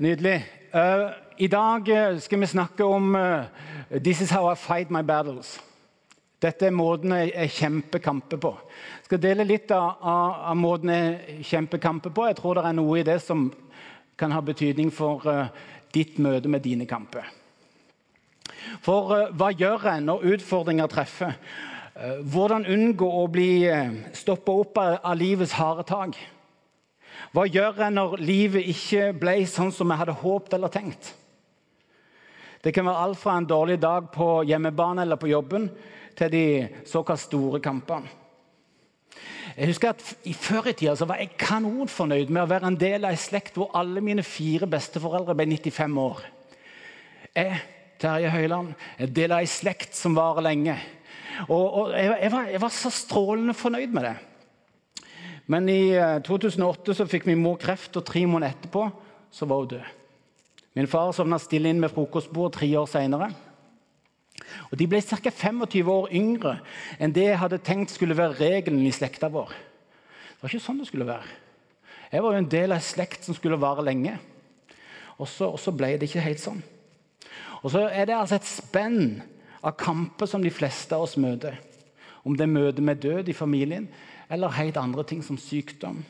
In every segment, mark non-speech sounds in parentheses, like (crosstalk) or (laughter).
Nydelig. Uh, I dag eh, skal vi snakke om uh, This is how I fight my battles. Dette er måten jeg, kjemper kamper på. Jeg skal dele litt av, av, måten jeg kjemper kamper på. Jeg tror det er noe i det som kan ha betydning for ditt møte med dine kamper. For hva gjør jeg når utfordringer treffer? hvordan unngå å bli uh, stoppa opp av, av livets harde tak? Hva gjør jeg når livet ikke ble sånn som jeg hadde håpet eller tenkt? Det kan være alt fra en dårlig dag på hjemmebane eller på jobben til de såkalt store kampene. Jeg husker at Før i tida var jeg kanonfornøyd med å være en del av en slekt hvor alle mine fire besteforeldre ble 95 år. Jeg, Terje Høiland, er del av en slekt som varer lenge. Og, og jeg, jeg, var, jeg var så strålende fornøyd med det. Men i 2008 eh, så fikk min mor kreft, og tre måneder etterpå så var hun død. Min far sovna stille inn ved frokostbordet tre år seinere. De ble ca. 25 år yngre enn det jeg hadde tenkt skulle være regelen i slekta vår. Det var ikke sånn det skulle være. Jeg var jo en del av en slekt som skulle vare lenge. Og så, og så ble det ikke helt sånn. Og så er det altså et spenn av kamper som de fleste av oss møter. Om det er møte med død i familien, eller helt andre ting som sykdom.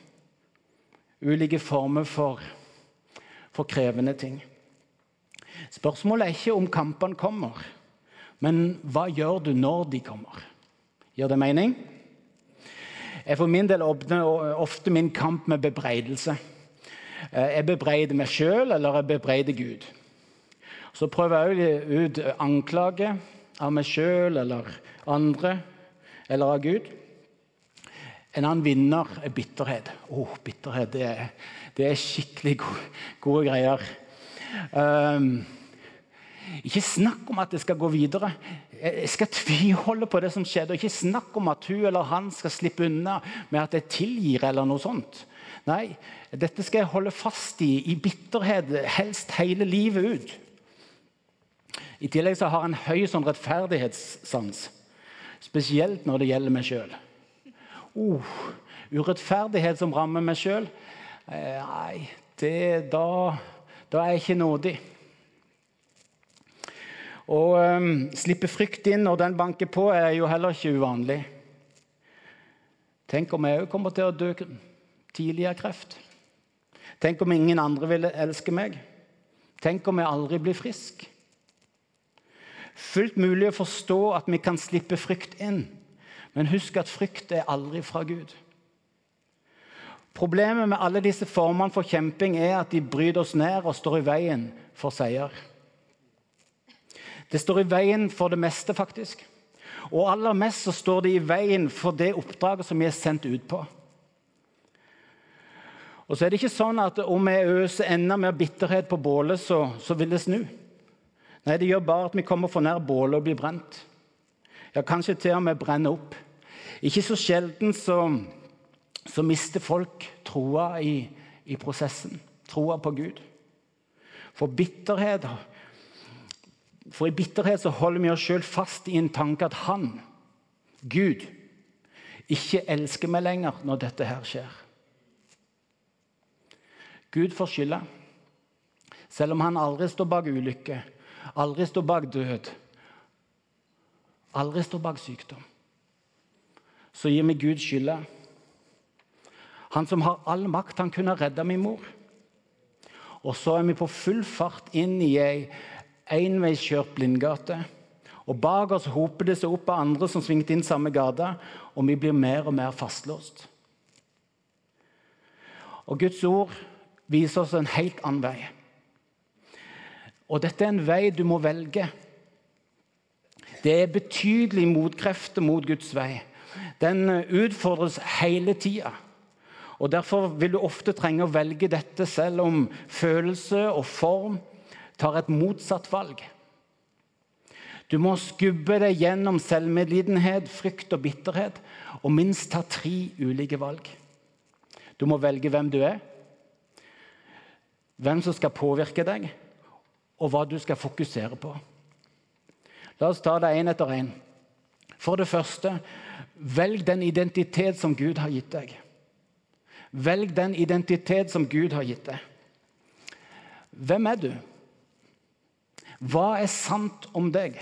Ulike former for, for krevende ting. Spørsmålet er ikke om kampene kommer, men hva gjør du når de kommer? Gjør det mening? Jeg for min del åpner ofte min kamp med bebreidelse. Eh, jeg bebreider meg sjøl, eller jeg bebreider Gud. Så prøver jeg ut anklage av meg sjøl eller andre eller av Gud. En annen vinner er bitterhet. Oh, bitterhet det er, det er skikkelig gode, gode greier. Um, ikke snakk om at det skal gå videre. Jeg skal tviholde på det som skjedde. Ikke snakk om at hun eller han skal slippe unna med at jeg tilgir. eller noe sånt. Nei, dette skal jeg holde fast i i bitterhet, helst hele livet ut. I tillegg så har jeg en høy sånn rettferdighetssans, spesielt når det gjelder meg sjøl uh, urettferdighet som rammer meg sjøl eh, Nei, det, da, da, er jeg ikke nådig. Å um, slippe frykt inn når den banker på, er jo heller ikke uvanlig. Tenk om jeg òg kommer til å dø tidlig av kreft? Tenk om ingen andre vil elske meg? Tenk om jeg aldri blir frisk? Fullt mulig å forstå at vi kan slippe frykt inn. Men husk at frykt er aldri fra Gud. Problemet med alle disse formene for kjemping er at de bryter oss ned og står i veien for seier. Det står i veien for det meste, faktisk. Og aller mest så står det i veien for det oppdraget som vi er sendt ut på. Og så er det ikke sånn at om vi øser enda mer bitterhet på bålet, så, så vil det snu. Nei, det gjør bare at vi kommer for nær bålet og blir brent. Ja, kanskje til og med brenne opp. Ikke så sjelden så, så mister folk troa i, i, prosessen. Troa på Gud. For bitterhet For i bitterhet så holder vi oss sjøl fast i en tanke at han, Gud, ikke elsker meg lenger når dette her skjer. Gud får skylda. Selv om han aldri står bak ulykke, aldri står bak død, aldri står bak sykdom, så gir vi Gud skylda. Han som har all makt, han kunne redda min mor. Og så er vi på full fart inn i ei enveiskjørt blindgate. Og Bak oss hoper det seg opp av andre som svingte inn samme gata, og vi blir mer og mer fastlåst. Og Guds ord viser oss en helt annen vei. Og dette er en vei du må velge. Det er betydelige motkrefter mot Guds vei. Den utfordres hele tida. Og Derfor vil du ofte trenge å velge dette, selv om følelse og form tar et motsatt valg. Du må skubbe deg gjennom selvmedlidenhet, frykt og bitterhet og minst ta tre ulike valg. Du må velge hvem du er, hvem som skal påvirke deg, og hva du skal fokusere på. La oss ta det én etter én. For det første, velg den identitet som Gud har gitt deg. Velg den identitet som Gud har gitt deg. Hvem er du? Hva er sant om deg?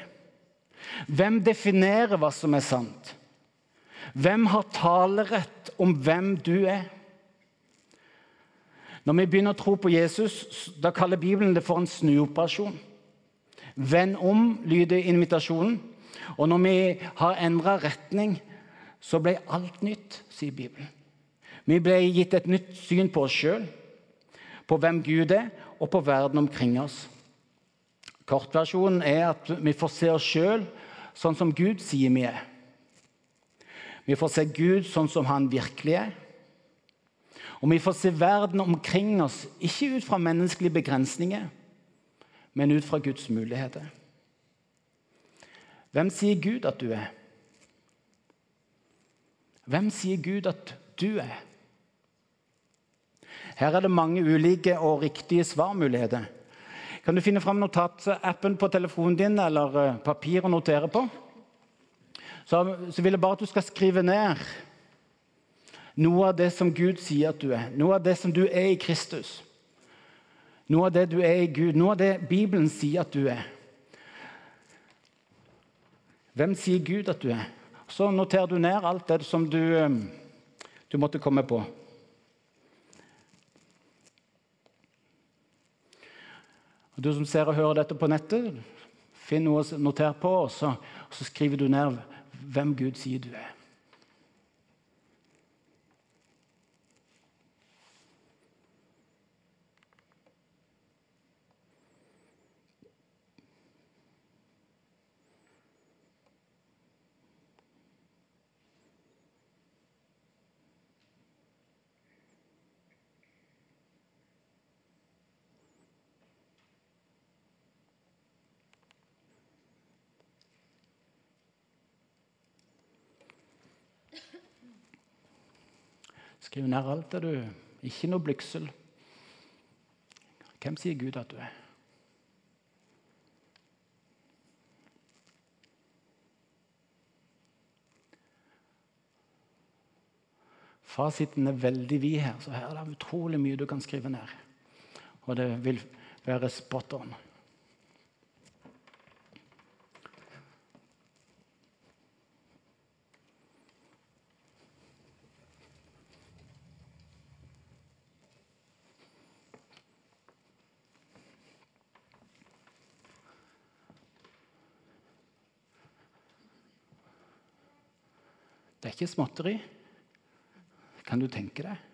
Hvem definerer hva som er sant? Hvem har talerett om hvem du er? Når vi begynner å tro på Jesus, da kaller Bibelen det for en snuoperasjon. Vend om, lyder invitasjonen. Og når vi har endra retning, så ble alt nytt, sier Bibelen. Vi ble gitt et nytt syn på oss sjøl, på hvem Gud er, og på verden omkring oss. Kortversjonen er at vi får se oss sjøl sånn som Gud sier vi er. Vi får se Gud sånn som han virkelig er. Og vi får se verden omkring oss ikke ut fra menneskelige begrensninger, men ut fra Guds muligheter. Hvem sier Gud at du er? Hvem sier Gud at du er? Her er det mange ulike og riktige svarmuligheter. Kan du finne fram notatappen på telefonen din eller eh, papir å notere på? Så, så vil jeg bare at du skal skrive ned noe av det som Gud sier at du er. Noe av det som du er i Kristus. Noe av det du er i Gud. Noe av det Bibelen sier at du er. Hvem sier Gud at du er? Så noterer du ned alt det som du, eh, du måtte komme på. Du som ser og hører dette på nettet, finn noe å notere på, og så, og så skriver du ned hvem Gud sier du er. Skriv nær alt det du Ikke noe blygsel. Hvem sier Gud at du er? Fasiten er veldig vid her, så her er det utrolig mye du kan skrive ned. Og det vil være spot on. Ikke småtteri. Kan du tenke deg?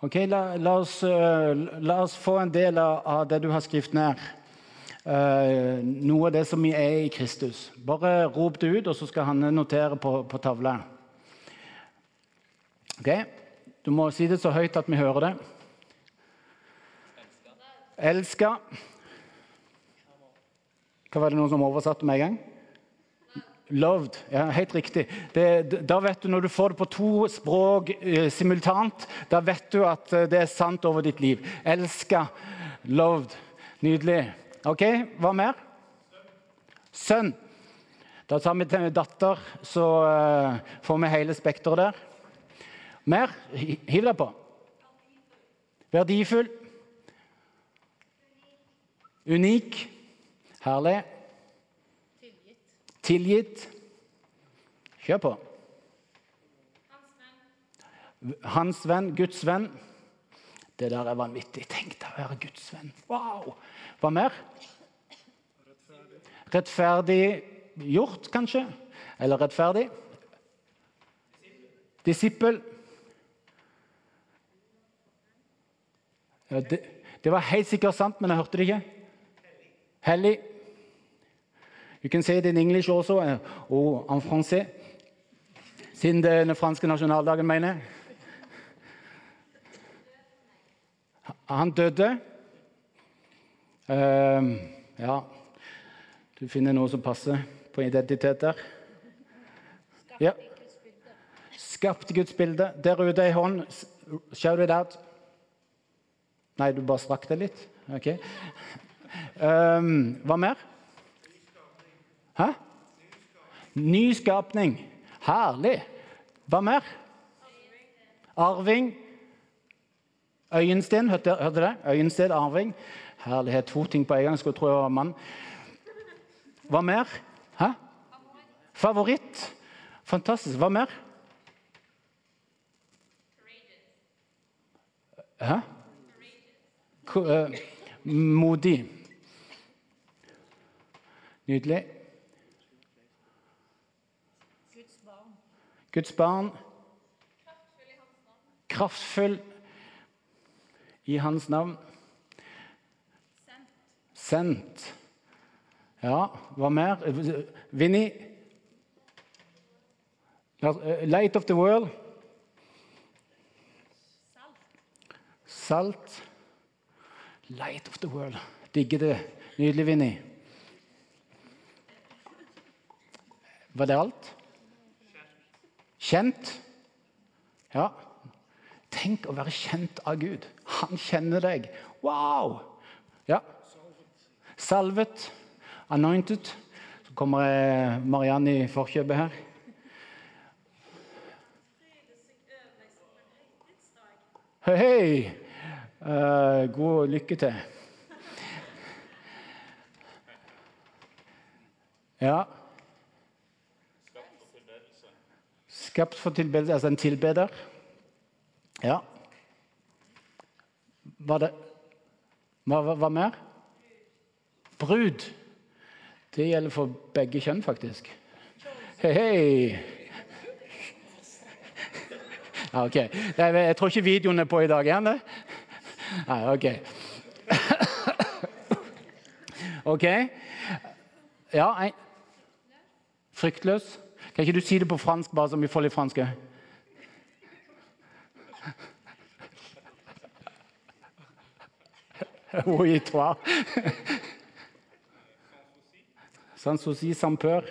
Ok, la, la, oss, uh, la, oss, få en del av, det du har skrevet ned. Uh, noe av det som vi er i Kristus. Bare rop det ut, og så skal han notere på, på tavla. Ok, Du må si det så høyt at vi hører det. Elska. Hva var det noen som oversatte med en gang? Loved. Ja, helt riktig. Det, da vet du, Når du får det på to språk uh, simultant, da vet du at uh, det er sant over ditt liv. Elska. Loved. Nydelig. OK, hva mer? Sønn. Da tar vi til datter, så uh, får vi hele spekteret der. Mer? Hiv deg på. Verdifull. Unik. Herlig. Tilgitt. Tilgitt. Kjør på. Hans venn, Guds venn. Det der er vanvittig. Tenk deg å være Guds venn. Wow! Hva mer? Rettferdig. rettferdig gjort, kanskje? Eller rettferdig? Disippel. Det, det var helt sikkert sant, men jeg hørte det ikke. Hellig. You can say it in English also, uh, og en français. Siden det er den franske nasjonaldagen, mener jeg. Han døde. Uh, ja Du finner noe som passer på identitet der. Ja. Skapte Guds bilde. Der ute ei hånd. Shout it out. Nei, du bare strakk det litt? Ok. Um, hva mer? Hæ? Nyskapning. Herlig. Hva mer? Arving. Øyensten, hørte dere det? Øyensten, arving. Herlighet, to ting på en gang. Skulle tro jeg var mann. Hva mer? Hæ? Favoritt. Fantastisk. Hva mer? Hæ? Eh, Modig. Nydelig. Guds barn. Kraftfull i hans navn. Sendt. Ja, hva mer? Vinni. Light of the world. Salt. Light of the world. Digger det. Nydelig, Vinni. Var det alt? Kjent? Ja. Tenk å være kjent av Gud. Han kjenner deg. Wow! Ja. Salvet. Anointed. Så kommer Mariann Marianne i forkjøpet her. Hei, hei! Uh, god lykke til. Ja. Skapt for tilbedelse, altså en tilbeder. Ja. Var det Hva, hva, hva mer? Brud. Det gjelder for begge kjønn, faktisk. Hei, hei. Ok. Jeg, tror ikke videoen er på i dag, er den det? Nei, ok. Ok. Ja. Fryktløs. Kan ikke du si det på fransk, bare som vi får litt fransk? Oui, toi. Sans souci, sans peur.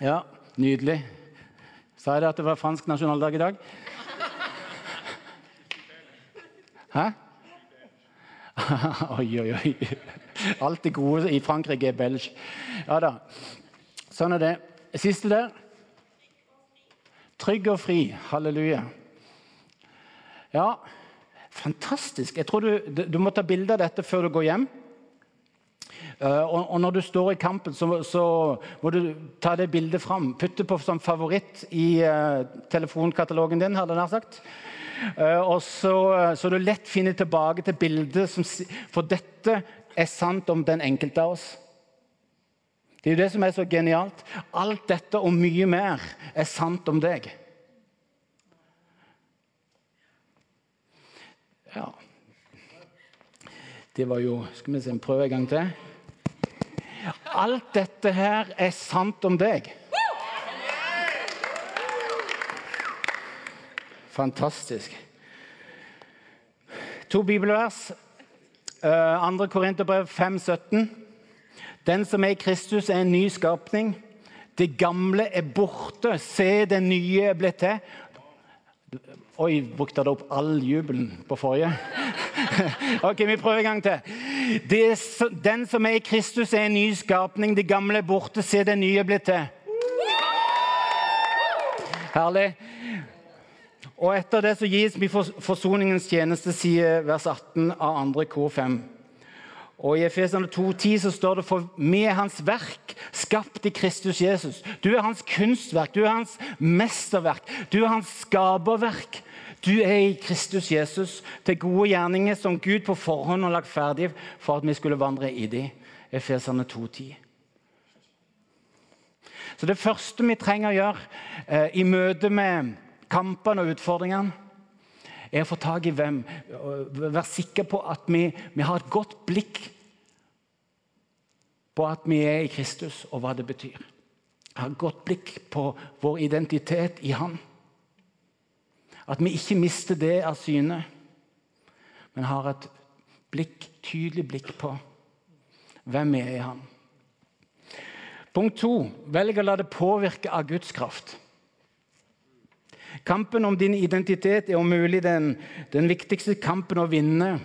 Ja, nydelig. Sa jeg det at det var fransk nasjonaldag i dag? Hæ? (laughs) oi, oi, oi. Alt det gode i Frankrike er belge. Ja da. Sånn er det. Siste der. Trygg og fri. Halleluja. Ja, fantastisk. Jeg tror du, du må ta bilde av dette før du går hjem. Uh, og, og, når du står i kampen, så, så, må du ta det bildet fram. Putte på som favoritt i uh, telefonkatalogen din, hadde jeg nær sagt. Uh, og så, så du lett finner tilbake til bildet som For dette er sant om den enkelte av oss. Det er jo det som er så genialt. Alt dette og mye mer er sant om deg. Ja Det var jo Skal vi se, prøve en gang til. Alt dette her er sant om deg. Fantastisk. To bibelvers. Uh, 2. Korinterbrev 5,17. Den som er i Kristus, er en ny skapning. Det gamle er borte. Se, det nye er blitt til. Oi, brukte dere opp all jubelen på forrige? (laughs) ok, vi prøver en gang til. Det, den som er i Kristus, er en ny skapning. Det gamle er borte. Se, det nye er blitt til. Herlig. Og etter det så gis vi forsoningens tjeneste, sier vers 18 av 2. kor 5. Og I Efesene 2,10 så står det for vi er hans verk, skapt i Kristus Jesus. Du er hans kunstverk, du er hans mesterverk, du er hans skaperverk. Du er i Kristus Jesus til gode gjerninger som Gud på forhånd har lagt ferdig for at vi skulle vandre i dem. Efesene 2,10. Så Det første vi trenger å gjøre eh, i møte med kampene og utfordringene, er å få tak i hvem. Være sikker på at vi, vi, har et godt blikk på at vi er i Kristus, og hva det betyr. Ha et godt blikk på vår identitet i Han. At vi ikke mister det av syne, men har et blikk, tydelig blikk på hvem vi er i Han. Punkt to velg å la det påvirke av Guds kraft. Kampen om din identitet er om mulig den, den viktigste kampen å vinne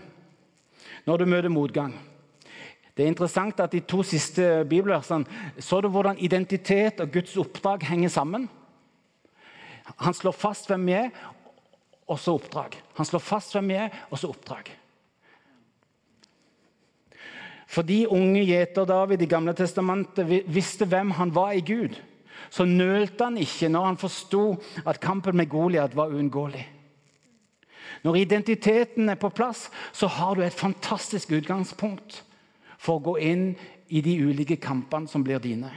når du møter motgang. Det er interessant at De to siste bibelversene så du hvordan identitet og Guds oppdrag henger sammen. Han slår fast hvem vi er, og så oppdrag. Han slår fast hvem vi er, og så oppdrag. Fordi unge gjeter David i Gamle testamentet visste hvem han var i Gud, så nølte han ikke når han forsto at kampen med Goliat var uunngåelig. Når identiteten er på plass, så har du et fantastisk utgangspunkt for å gå inn i de ulike kampene som blir dine.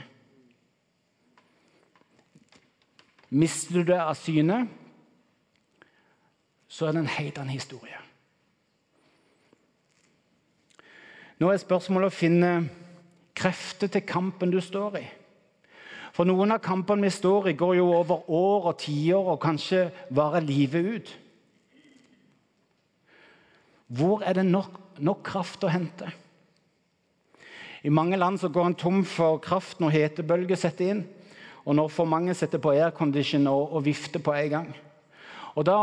Mister du det av syne, så er det en helt annen historie. Nå er spørsmålet å finne krefter til kampen du står i. For noen av kampene vi står i, går jo over år og tiår og kanskje varer livet ut. Hvor er det nok, nok kraft å hente? I mange land så går en tom for kraft når hetebølger setter inn, og når for mange setter på aircondition og, og vifter på en gang. Og da,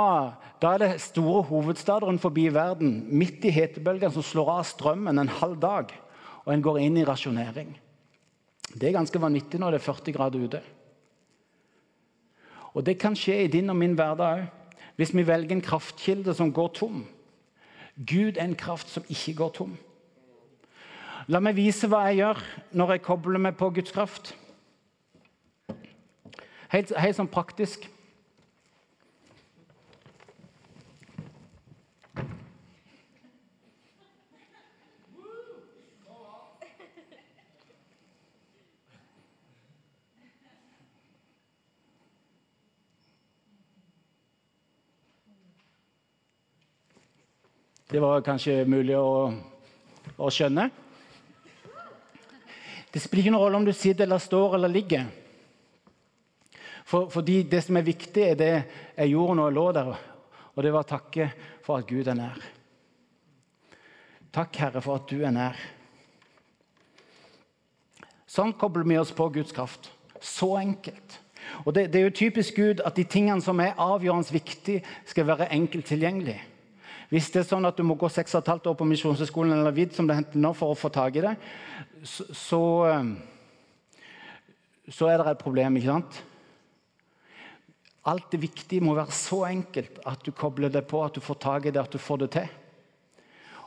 da, er det store hovedstader forbi verden midt i hetebølgen som slår av strømmen en halv dag, og en går inn i rasjonering. Det er ganske vanvittig når det er 40 grader ute. Og Det kan skje i din og min hverdag òg, hvis vi velger en kraftkilde som går tom. Gud er en kraft som ikke går tom. La meg vise hva jeg gjør når jeg kobler meg på Guds kraft. Helt, helt sånn praktisk. Det var kanskje mulig å, å skjønne. Det spiller ikke noen rolle om du sitter eller står eller ligger. For, fordi det som er viktig, er det jeg gjorde når jeg lå der, og det var takke for at Gud er nær. Takk, Herre, for at du er nær. Sånn kobler vi oss på Guds kraft. Så enkelt. Og det, det, er jo typisk Gud at de tingene som er avgjørende viktige, skal være enkelt tilgjengelig. Hvis det er sånn at du må gå 6,5 år på Misjonshøgskolen eller VID som det henter nå for å få tak i det, så, eh, så er det et problem. ikke sant? Alt det viktige må være så enkelt at du kobler det på, at du får tak i det, at du får det til.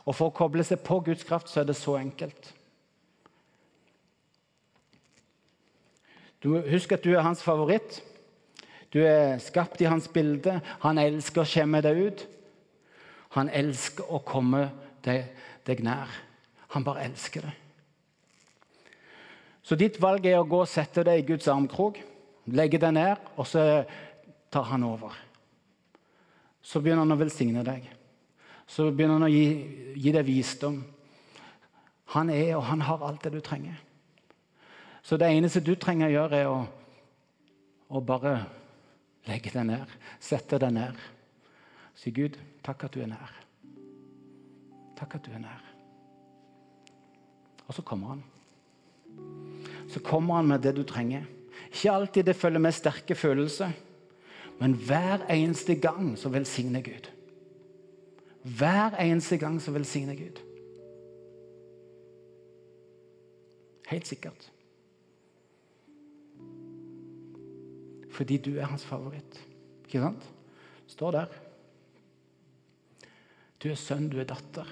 Og For å koble seg på Guds kraft så er det så enkelt. Du Husk at du er hans favoritt. Du er skapt i hans bilde. Han elsker å skjemme deg ut. Han elsker å komme deg, deg nær. Han bare elsker det. Så ditt valg er å gå og sette deg i Guds armkrok, legge deg ned, og så tar han over. Så begynner han å velsigne deg. Så begynner han å gi, gi deg visdom. Han er og han har alt det du trenger. Så det eneste du trenger å gjøre, er å, å bare legge deg ned, sette deg ned. Si, Gud, takk at du er nær. Takk at du er nær. Og så kommer han så kommer han med det du trenger. Ikke alltid det følger med sterke følelser, men hver eneste gang så velsigner Gud. Hver eneste gang så velsigner Gud. Helt sikkert. Fordi du er hans favoritt. Ikke sant? Står der. Du er sønn, du er datter.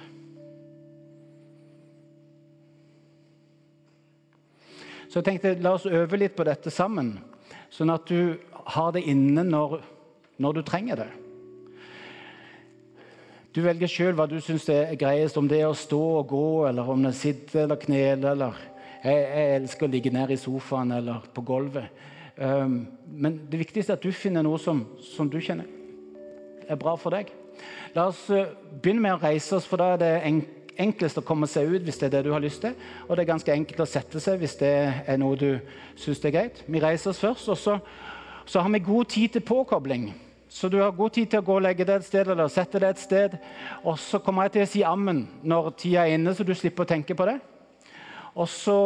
Så jeg tenkte, La oss øve litt på dette sammen, sånn at du har det inne når, når du trenger det. Du velger sjøl hva du syns er greiest, om det er å stå og gå, eller om det er sitte eller knele. eller jeg, jeg, elsker å ligge ned i sofaen eller på gulvet. Um, men det viktigste er at du finner noe som, som du kjenner er bra for deg. La oss uh, begynne med å reise oss, for da er det enklest å komme seg ut hvis det er det du har lyst til. Og det er ganske enkelt å sette seg hvis det er noe du syns er greit. Vi reiser oss først, og så, så, har vi god tid til påkobling. Så du har god tid til å gå og legge deg et sted eller sette deg et sted. Og så kommer jeg til å si ammen når tida er inne, så du slipper å tenke på det. Og så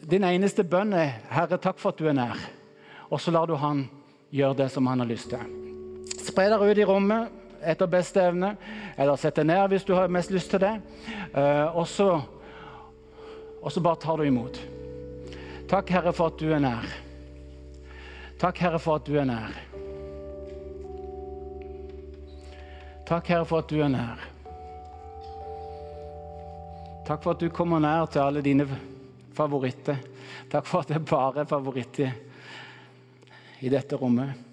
Din eneste bønn er 'Herre, takk for at du er nær'. Og så lar du han gjøre det som han har lyst til. Spre deg ut i rommet etter beste evne. Eller sett deg ned hvis du har mest lyst til det. Uh, og, så, og så bare tar du imot. Takk, Herre, for at du er nær. Takk, Herre, for at du er nær. Takk, Herre, for at du er nær. Takk for at du kommer nær til alle dine favoritter. Takk for at det bare er favoritter i dette rommet.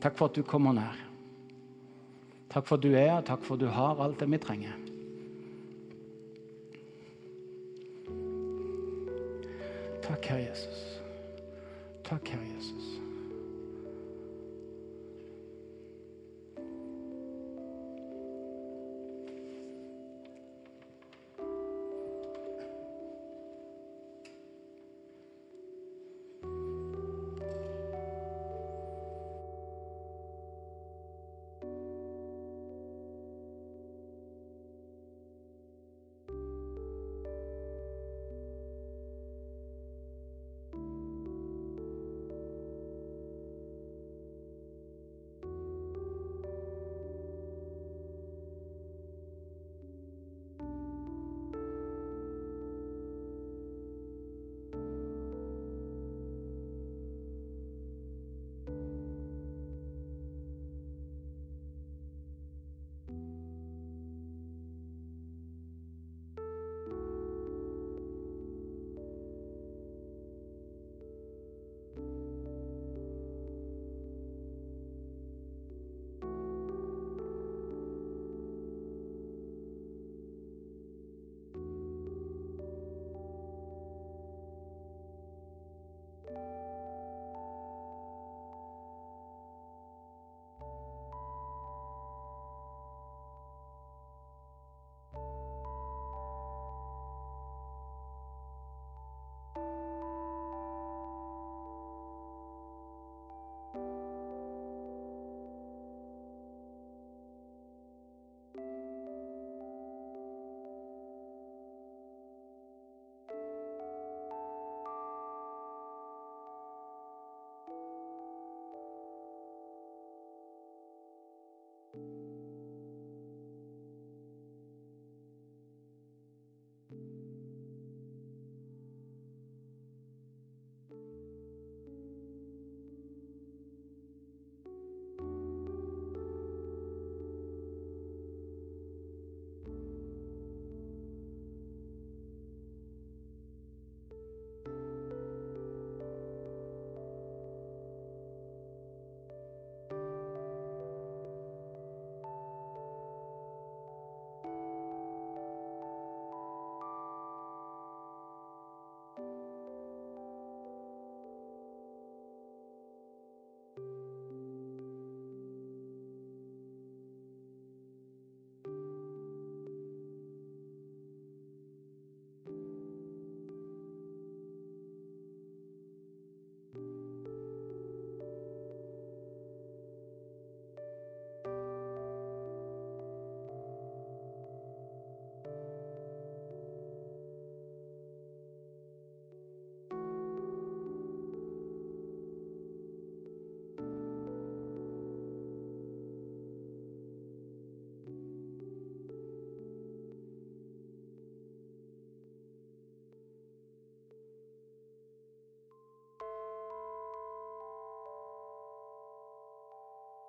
Takk for at du kommer nær. Takk for at du er, og takk for at du har alt det vi trenger. Takk, Herre Jesus. Takk, Herre Jesus.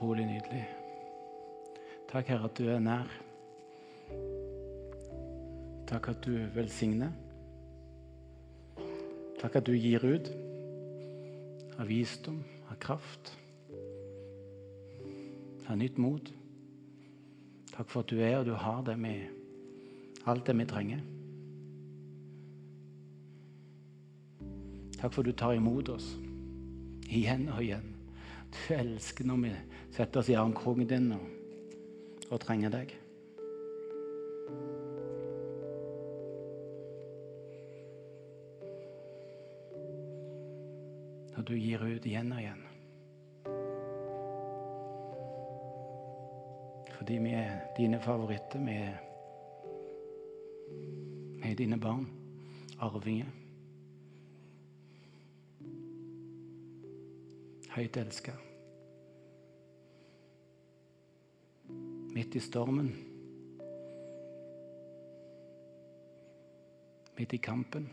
utrolig nydelig. Takk, Herre, at du er nær. Takk at du velsigner. Takk at du gir ut av visdom, av kraft, av nytt mot. Takk for at du er og du har det vi, alt det vi trenger. Takk for at du tar imot oss igjen og igjen. Du elsker når vi setter oss i armkroken din og, og trenger deg. Når du gir ut igjen og igjen. Fordi vi er dine favoritter. Vi er, vi er dine barn. Arvinger. Høyt elska. Midt i stormen. Midt i kampen.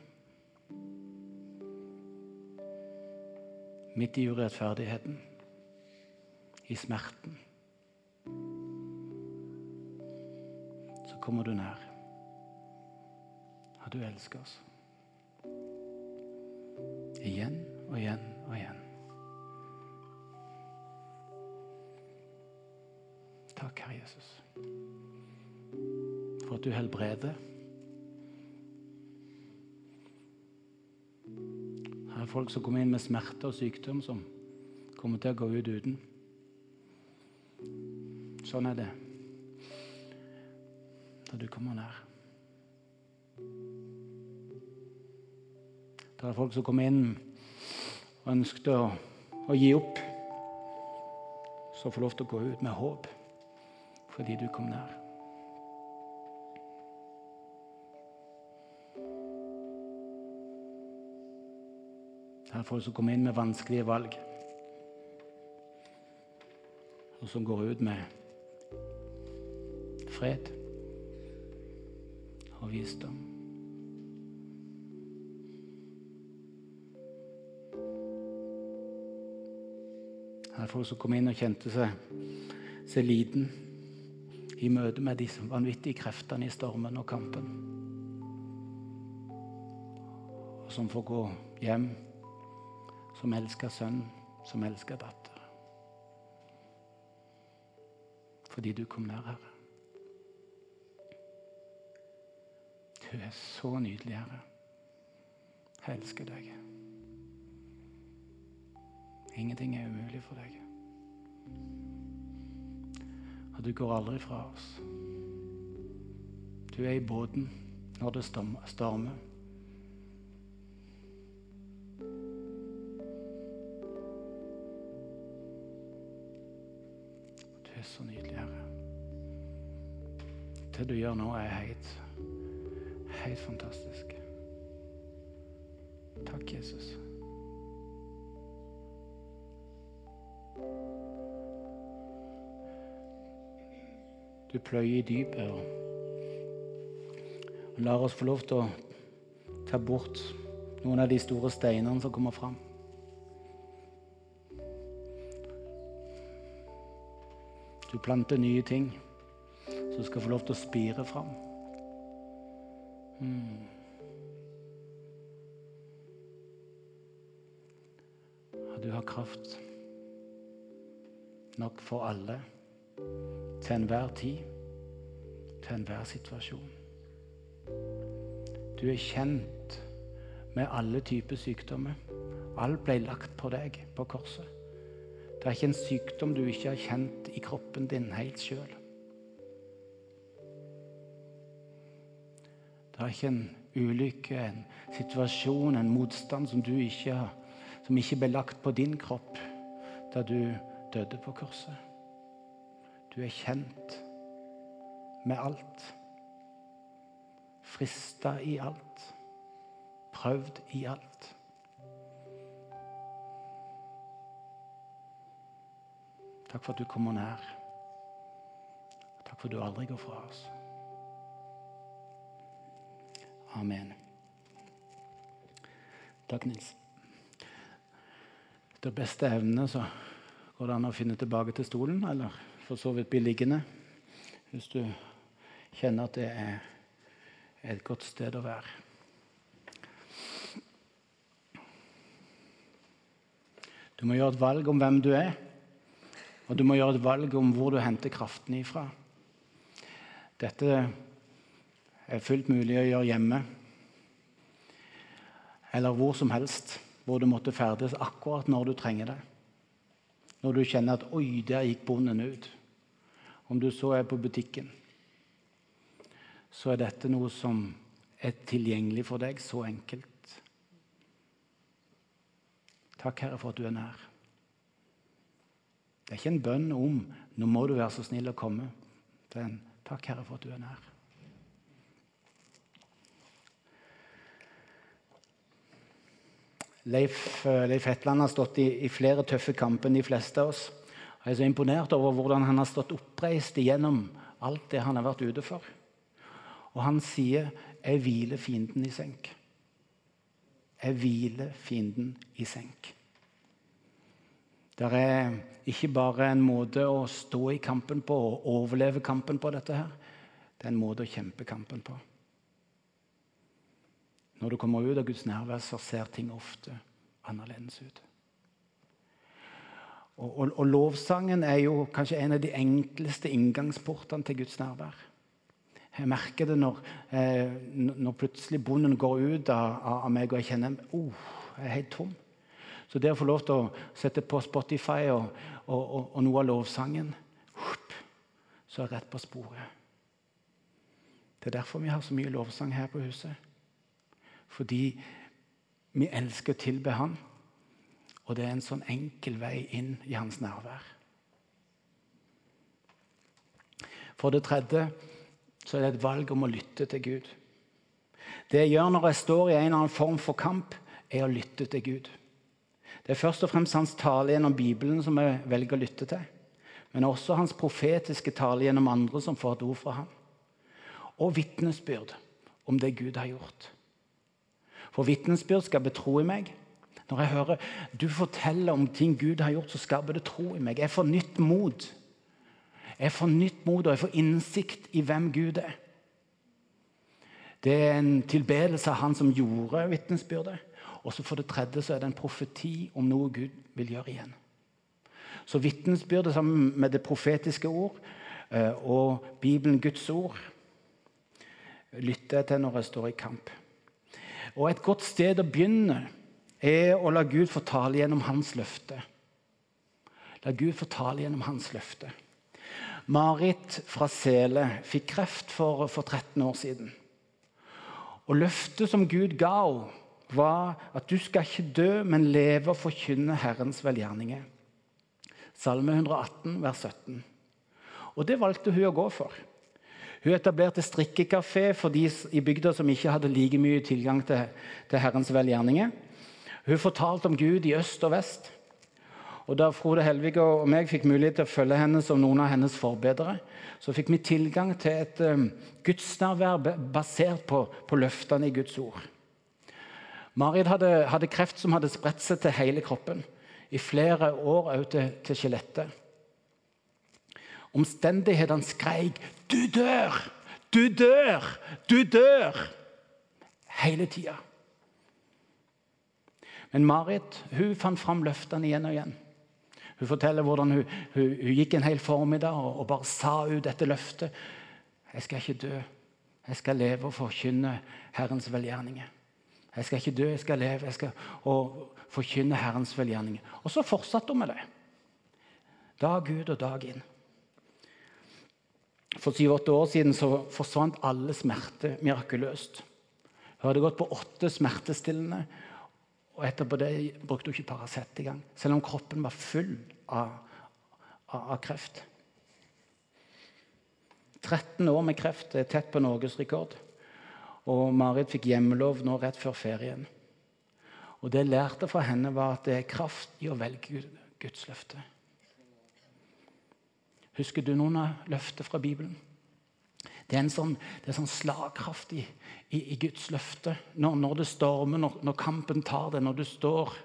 Midt i urettferdigheten. I smerten. Så kommer du nær. Og du elsker oss. Igjen og igjen Takk, Herre Jesus, for at du helbreder. Her er folk som kommer inn med smerte og sykdom, som kommer til å gå ut uten. Sånn er det da du kommer nær. Det er folk som kommer inn og ønsket å, å gi opp, som får lov til å gå ut med håp fordi du kom nær. Her er folk som kommer inn med vanskelige valg, og som går ut med fred og visdom. Her er folk som kom inn og kjente seg, seg liten i møte med disse vanvittige kreftene i stormen og kampen. Og som får gå hjem som elsker sønn, som elsker datter. Fordi du kom nær, Herre. Du er så nydelig, Herre. Jeg elsker deg. Ingenting er umulig for deg. Og du går aldri fra oss. Du er i båten når det stormer. Du er så nydelig, Herre. Det du gjør nå, er helt, helt fantastisk. Takk, Jesus. Du pløyer i dypet og lar oss få lov til å ta bort noen av de store steinene som kommer fram. Du planter nye ting som skal få lov til å spire fram. Mm. Du har kraft nok for alle til enhver tid, til enhver situasjon. Du er kjent med alle typer sykdommer. Alt ble lagt på deg på korset. Det er ikke en sykdom du ikke har kjent i kroppen din helt sjøl. Det er ikke en ulykke, en situasjon, en motstand som, du ikke, som ikke ble lagt på din kropp da du døde på korset. Du er kjent med alt. Frista i alt. Prøvd i alt. Takk for at du kommer nær. Takk for at du aldri går fra oss. Amen. Takk, Nils. Etter beste evne så Går det an å finne tilbake til stolen, eller for så vidt bli liggende? Hvis du kjenner at det er et godt sted å være. Du må gjøre et valg om hvem du er, og du må gjøre et valg om hvor du henter kraften ifra. Dette er fullt mulig å gjøre hjemme eller hvor som helst hvor du måtte ferdes akkurat når du trenger det. Når du kjenner at 'oi, der gikk bonden ut'. Om du så er på butikken, så er dette noe som er tilgjengelig for deg, så enkelt. Takk, Herre, for at du er nær. Det er ikke en bønn om 'nå må du være så snill å komme'. Det er en 'takk, Herre, for at du er nær'. Leif, eh, Leif Hetland har stått i, i, flere tøffe kamper enn de fleste av oss. Jeg er så imponert over hvordan han har stått oppreist igjennom alt det han har vært ute for. Og han sier 'Jeg hviler fienden i senk'. Jeg hviler fienden i senk. Det er ikke bare en måte å stå i kampen på og overleve kampen på dette her. Det er en måte å kjempe kampen på. Når du kommer ut av Guds nærvær, så ser ting ofte annerledes ut. Og, og, og, lovsangen er jo kanskje en av de enkleste inngangsportene til Guds nærvær. Jeg merker det når, eh, når plutselig bonden går ut av, av, meg, og jeg kjenner oh, jeg er helt tom. Så det å få lov til å sette på Spotify og, og, noe av lovsangen, så er jeg rett på sporet. Det er derfor vi har så mye lovsang her på huset. Fordi vi elsker å tilbe Han, og det er en sånn enkel vei inn i Hans nærvær. For det tredje så er det et valg om å lytte til Gud. Det jeg gjør når jeg står i en eller annen form for kamp, er å lytte til Gud. Det er først og fremst hans tale gjennom Bibelen som jeg velger å lytte til. Men også hans profetiske tale gjennom andre som får et ord fra ham. Og vitnesbyrd om det Gud har gjort. For vitnesbyrd skal betro i meg. Når jeg hører du forteller om ting Gud har gjort, så skaper det tro i meg. Jeg får nytt mot. Jeg får nytt mot, og jeg får innsikt i hvem Gud er. Det er en tilbedelse av Han som gjorde vitnesbyrdet. Og så for det tredje så er det en profeti om noe Gud vil gjøre igjen. Så vitnesbyrdet sammen med det profetiske ord eh, og Bibelen, Guds ord, lytter jeg til når jeg står i kamp. Og Et godt sted å begynne er å la Gud fortale gjennom hans løfte. La Gud fortale gjennom hans løfte. Marit fra Sele fikk kreft for, for 13 år siden. Og Løftet som Gud ga henne, var at du skal ikke dø, men leve og forkynne Herrens velgjerninger. Salme 118, vers 17. Og det valgte hun å gå for. Hun etablerte strikkekafé for de i bygda som ikke hadde like mye tilgang til, til Herrens velgjerninger. Hun fortalte om Gud i øst og vest. Og Da Frode Helvig og meg fikk mulighet til å følge henne som noen av hennes forbedere, så fikk vi tilgang til et um, gudsnærvær basert på, på, løftene i Guds ord. Marit hadde, hadde, kreft som hadde spredt seg til hele kroppen. I flere år også til, til skjelettet. Omstendighetene skreik 'Du dør! Du dør! Du dør!' hele tida. Men Marit hun fant fram løftene igjen og igjen. Hun forteller hvordan hun, hun, hun gikk en hel formiddag og, og, bare sa ut dette løftet. 'Jeg skal ikke dø. Jeg skal leve og forkynne Herrens velgjerninger.' 'Jeg skal ikke dø, jeg skal leve jeg skal, og forkynne Herrens velgjerninger.' Og så fortsatte hun med det. Dag ut og dag inn. For syv-åtte år siden så forsvant alle smerter mirakuløst. Hun hadde gått på åtte smertestillende, og etterpå det brukte hun ikke Paracet engang. Selv om kroppen var full av, av, av, kreft. 13 år med kreft er tett på norgesrekord. Og Marit fikk hjemmelov nå rett før ferien. Og Det jeg lærte fra henne, var at det er kraft i å velge Guds løfte. Husker du noen av løftet fra Bibelen? Det er en sånn, det er sånn slagkraft i, i, Guds løfte. Når, når det stormer, når, når, kampen tar det, når du står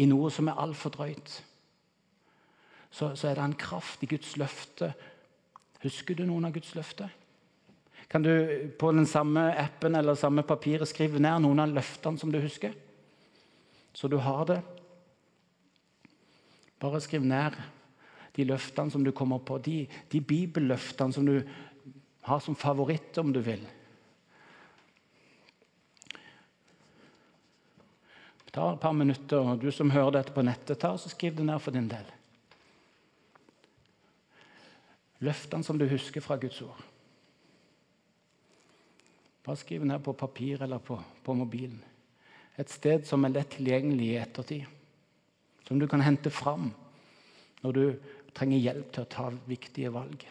i noe som er altfor drøyt, så, så er det en kraft i Guds løfte. Husker du noen av Guds løfter? Kan du på den samme appen eller samme papiret skrive ned noen av løftene som du husker? Så du har det. Bare skriv ned de løftene som du kommer på, de, de bibelløftene som du har som favoritt, om du vil. Ta et par minutter, og du som hører dette på nettet, ta og skriv det ned for din del. Løftene som du husker fra Guds ord. Bare skriv ned på papir eller på, på mobilen. Et sted som er lett tilgjengelig i ettertid. Som du kan hente fram når du trenger hjelp til å ta viktige valg.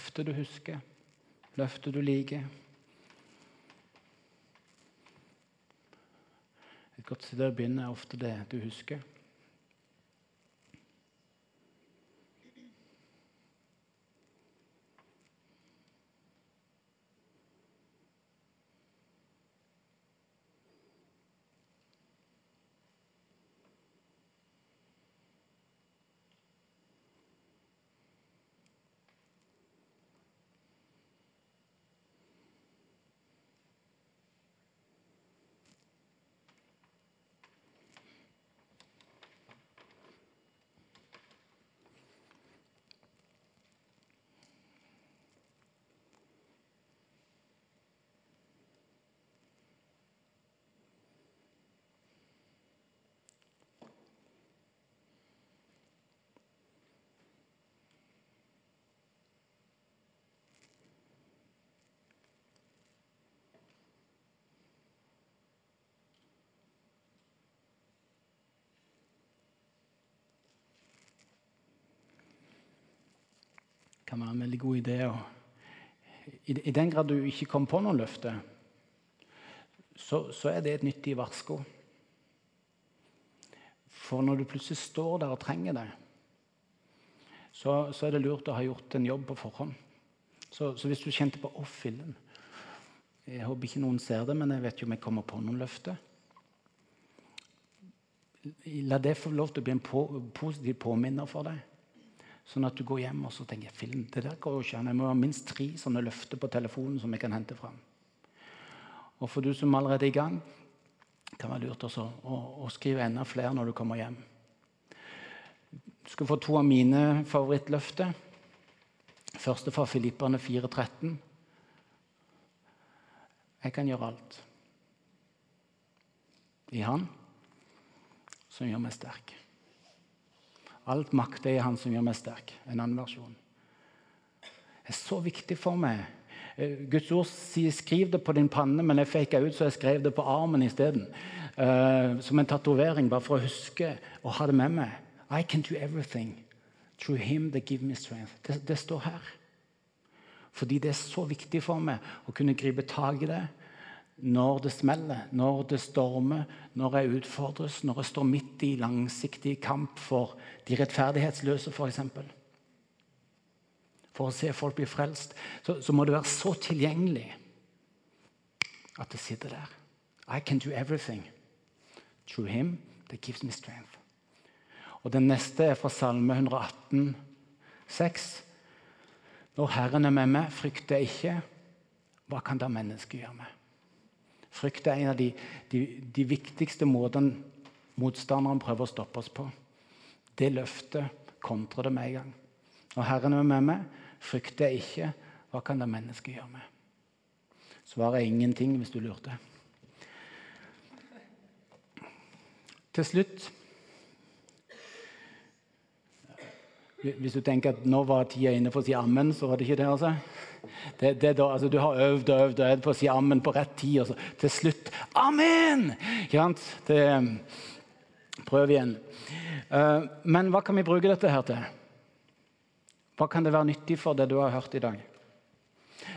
Løftet du husker, løftet du liker. Et godt sted å begynne er ofte det du husker. Kan være en veldig god idé. I, I, den grad du ikke kom på noen løfte, så, så er det et nyttig varsko. For når du plutselig står der og trenger det, så, så er det lurt å ha gjort en jobb på forhånd. Så, så hvis du kjente på 'Å, fillen', jeg håper ikke noen ser det, men jeg vet jo om jeg kommer på noen løfter. La det få lov til å bli en på, positiv påminner for deg. Sånn at du går hjem og så tenker film, det der går jo ikke. Jeg må ha minst tre sånne løfter på telefonen som jeg kan hente fram. Og for du som allerede er i gang, kan være lurt også å, å skrive enda flere når du kommer hjem. Du skal få to av mine favorittløfter. Første fra Filipperne 4,13. Jeg kan gjøre alt i Han som gjør meg sterk. Alt makt er Han som gjør meg sterk. En annen versjon. Det er så viktig for meg. Eh, Guds ord sier 'skriv det på din panne', men jeg faka ut så jeg skrev det på armen isteden. Uh, som en tatovering, bare for å huske og ha det med meg. I can do everything through him that give me strength. Det, det står her. Fordi det er så viktig for meg å kunne gripe tak i det når det smeller, når det stormer, når jeg utfordres, når jeg står midt i langsiktig kamp for de rettferdighetsløse, f.eks. For, for å se folk bli frelst, så, så, må det være så tilgjengelig at det sitter der. I can do everything through him that gives me strength. Og Den neste er fra Salme 118, 6. Når Herren er med meg, frykter jeg ikke. Hva kan da mennesket gjøre meg? Frykt er en av de, de, de viktigste måtene motstanderen prøver å stoppe oss på. Det løftet kontrer det med en gang. Når Herren er med meg, frykter jeg ikke. Hva kan det mennesket gjøre med? Svaret er ingenting, hvis du lurte. Til slutt Hvis du tenker at nå var tida inne for å si ammen, så var det ikke det. altså. Det, det da, altså du har øvd og øvd og øvd på å si ammen på rett tid, og så til slutt amen! Det, prøv igjen. Uh, men hva kan vi bruke dette her til? Hva kan det være nyttig for det du har hørt i dag?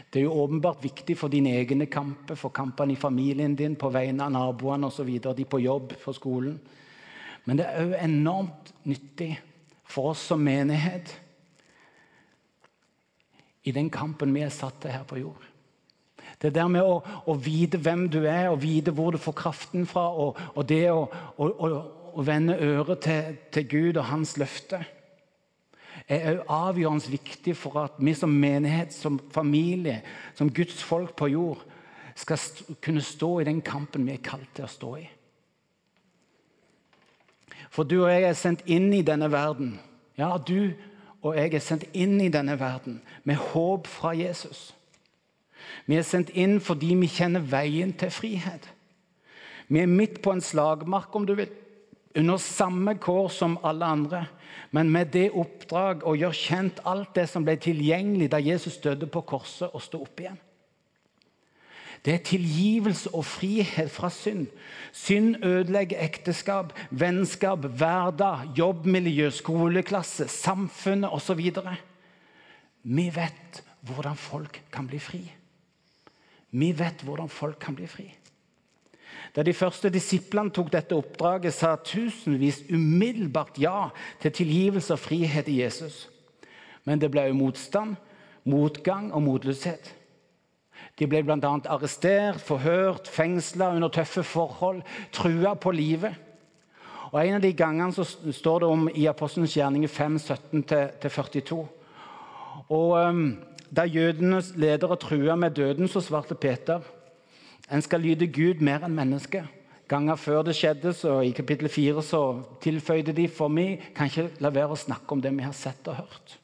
Det er jo åpenbart viktig for dine egne kamper, for kampene i familien din, på vegne av naboene osv., de på jobb, på skolen. Men det er òg enormt nyttig for oss som menighet i den kampen vi er satt til her på jord. Det der med å, å vite hvem du er, og vite hvor du får kraften fra, og, og det å, å, å vende øret til, til Gud og hans løfte er òg avgjørende viktig for at vi som menighet, som familie, som Guds folk på jord, skal kunne stå i den kampen vi er kalt til å stå i. For du og jeg er sendt inn i denne verden. Ja, du og jeg er sendt inn i denne verden med håp fra Jesus. Vi er sendt inn fordi vi kjenner veien til frihet. Vi er midt på en slagmark, om du vil, under samme kår som alle andre men med det oppdrag å gjøre kjent alt det som ble tilgjengelig da Jesus døde på korset og sto opp igjen. Det er tilgivelse og frihet fra synd. Synd ødelegger ekteskap, vennskap, hverdag, jobbmiljø, skoleklasse, samfunnet osv. Vi vet hvordan folk kan bli fri. Vi vet hvordan folk kan bli fri. Da de første disiplene tok dette oppdraget, sa tusenvis umiddelbart ja til tilgivelse og frihet i Jesus. Men det ble jo motstand, motgang og motløshet. De ble bl.a. arrestert, forhørt, fengsla under tøffe forhold, trua på livet. Og En av de gangene så står det om i Apostelens gjerninger 5, 17-42. Og um, Da jødenes ledere trua med døden, så svarte Peter en skal lyde Gud mer enn menneske. Ganger før det skjedde, så i kapittel 4 så tilføyde de for meg kan ikke la være å snakke om det vi har sett og hørt.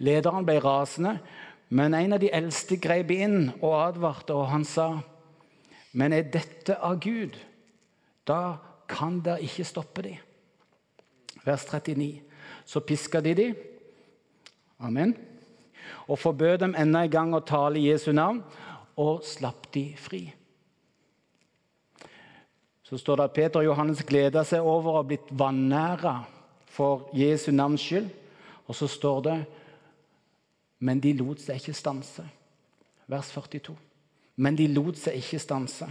Lederen ble rasende, men en av de eldste grep inn og advarte, og han sa Men er dette av Gud? Da kan dere ikke stoppe dem. Vers 39. Så piska de dem. Amen. Og forbød dem enda en gang å tale i Jesu navn og slapp de fri. Så står det at Peter og Johannes gleda seg over å ha blitt vanæra for Jesu navns skyld. Og så står det Men de lot seg ikke stanse. Vers 42. Men de lot seg ikke stanse.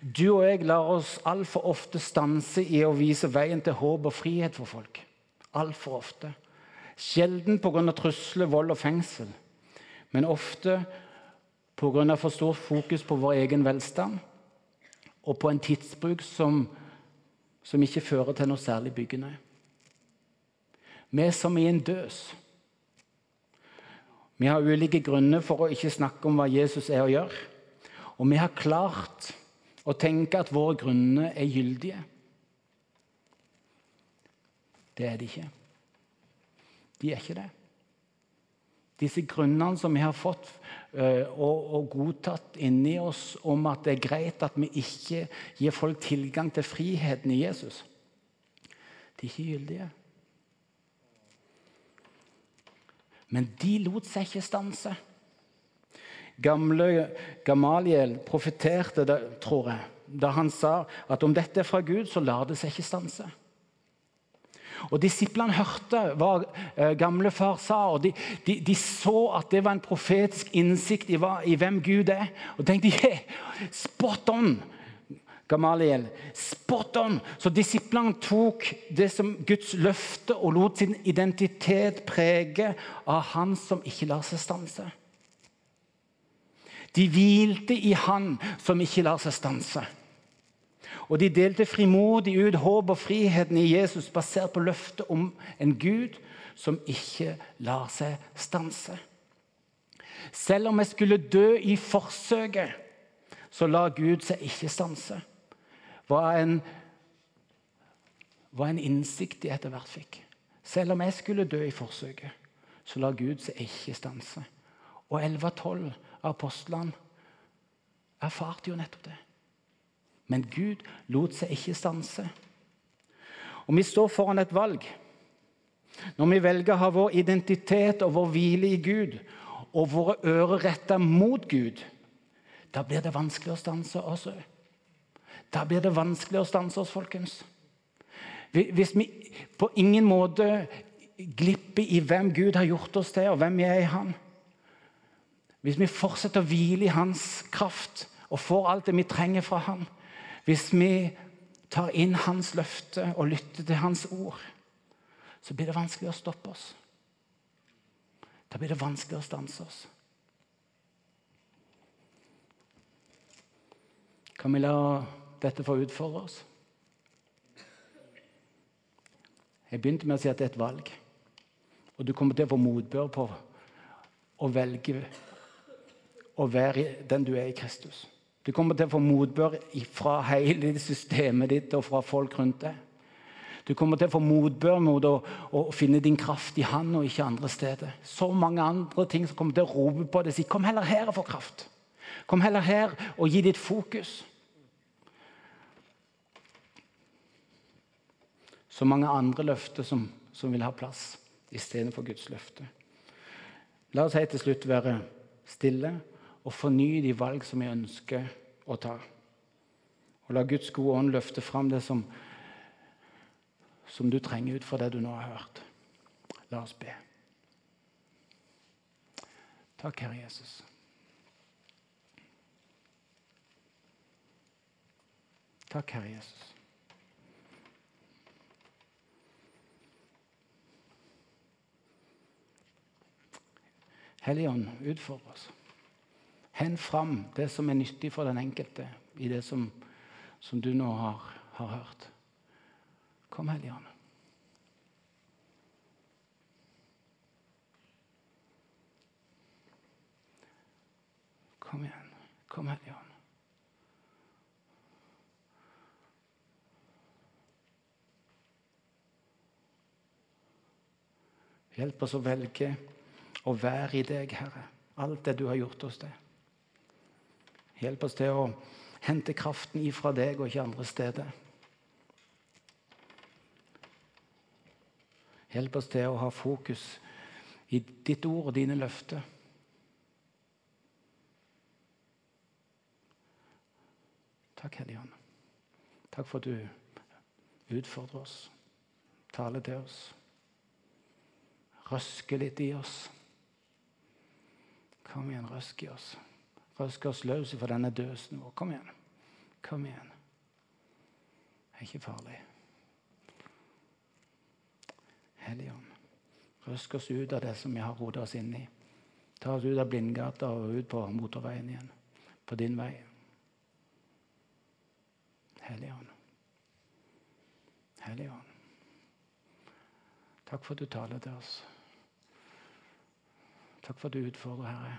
Du og jeg lar oss altfor ofte stanse i å vise veien til håp og frihet for folk. Altfor ofte. Sjelden pga. trusler, vold og fengsel, men ofte pga. for stort fokus på vår egen velstand og på en tidsbruk som, som ikke fører til noe særlig byggende. Vi som i en døs. Vi har ulike grunner for å ikke snakke om hva Jesus er å gjøre. Og vi har klart å tenke at våre grunner er gyldige. Det er de ikke. De er ikke det. Disse grunnene som vi har fått eh, og, og, godtatt inni oss om at det er greit at vi ikke gir folk tilgang til friheten i Jesus, de er ikke gyldige. Men de lot seg ikke stanse. Gamle Gamaliel profeterte, tror jeg, da han sa at om dette er fra Gud, så lar det seg ikke stanse. Og Disiplene hørte hva eh, gamlefar sa, og de, de, de, så at det var en profetisk innsikt i, hva, i hvem Gud er. Og tenkte (laughs) yeah, spot on! Gamaliel, spot on! Så disiplene tok det som Guds løfte og lot sin identitet prege av Han som ikke lar seg stanse. De hvilte i Han som ikke lar seg stanse. Og de delte frimodig ut håp og friheten i Jesus basert på løftet om en Gud som ikke lar seg stanse. Selv om jeg skulle dø i forsøket, så lar Gud seg ikke stanse. Var en, var en innsikt de etter hvert fikk. Selv om jeg skulle dø i forsøket, så la Gud seg ikke stanse. Og 11-12 av apostlene erfarte jo nettopp det. Men Gud lot seg ikke stanse. Og vi står foran et valg. Når vi velger å ha vår identitet og vår hvile i Gud, og våre ører retta mot Gud, da blir det vanskelig å stanse oss òg. Da blir det vanskelig å stanse oss, folkens. Hvis vi på ingen måte glipper i hvem Gud har gjort oss til, og hvem vi er i Han Hvis vi fortsetter å hvile i Hans kraft og får alt det vi trenger fra Han Hvis vi tar inn Hans løfte og lytter til Hans ord, så blir det vanskelig å stoppe oss. Da blir det vanskelig å stanse oss. Kan vi la dette får utfordre oss? Jeg begynte med å si at det er et valg. Og du kommer til å få motbør på å velge å være den du er i Kristus. Du kommer til å få motbør fra hele systemet ditt og fra folk rundt deg. Du kommer til å få motbør mot å, å, finne din kraft i Han og ikke andre steder. Så mange andre ting som kommer til å rope på deg. og Si, kom heller her og få kraft. Kom heller her og gi ditt fokus. Så mange andre løfter som, som vil ha plass istedenfor Guds løfte. La oss helt til slutt være stille og fornye de valg som vi ønsker å ta. Og la Guds gode ånd løfte fram det som, som du trenger ut fra det du nå har hørt. La oss be. Takk, Herre Jesus. Takk, Herre Jesus. Helligånd, utfordre oss. Hent fram det som er nyttig for den enkelte i det som, som du nå har, har hørt. Kom, Helligånd. Kom igjen. Kom, Helligånd. Hjelp oss å velge å være i deg, Herre. Alt det du har gjort oss til. Hjelp oss til å hente kraften ifra deg og ikke andre steder. Hjelp oss til å ha fokus i ditt ord og dine løfter. Takk, Helligånd. Takk for at du utfordrer oss, taler til oss, røsker litt i oss. Kom igjen, røsk i oss. Røsk oss løs fra denne døsen vår. Kom igjen. Kom igjen. Det er ikke farlig. Helligånd, røsk oss ut av det som vi har rodet oss inn i. Ta oss ut av blindgata og ut på motorveien igjen. På din vei. Helligånd. Helligånd. Takk for at du taler til oss. Takk for at du utfordrer, Herre.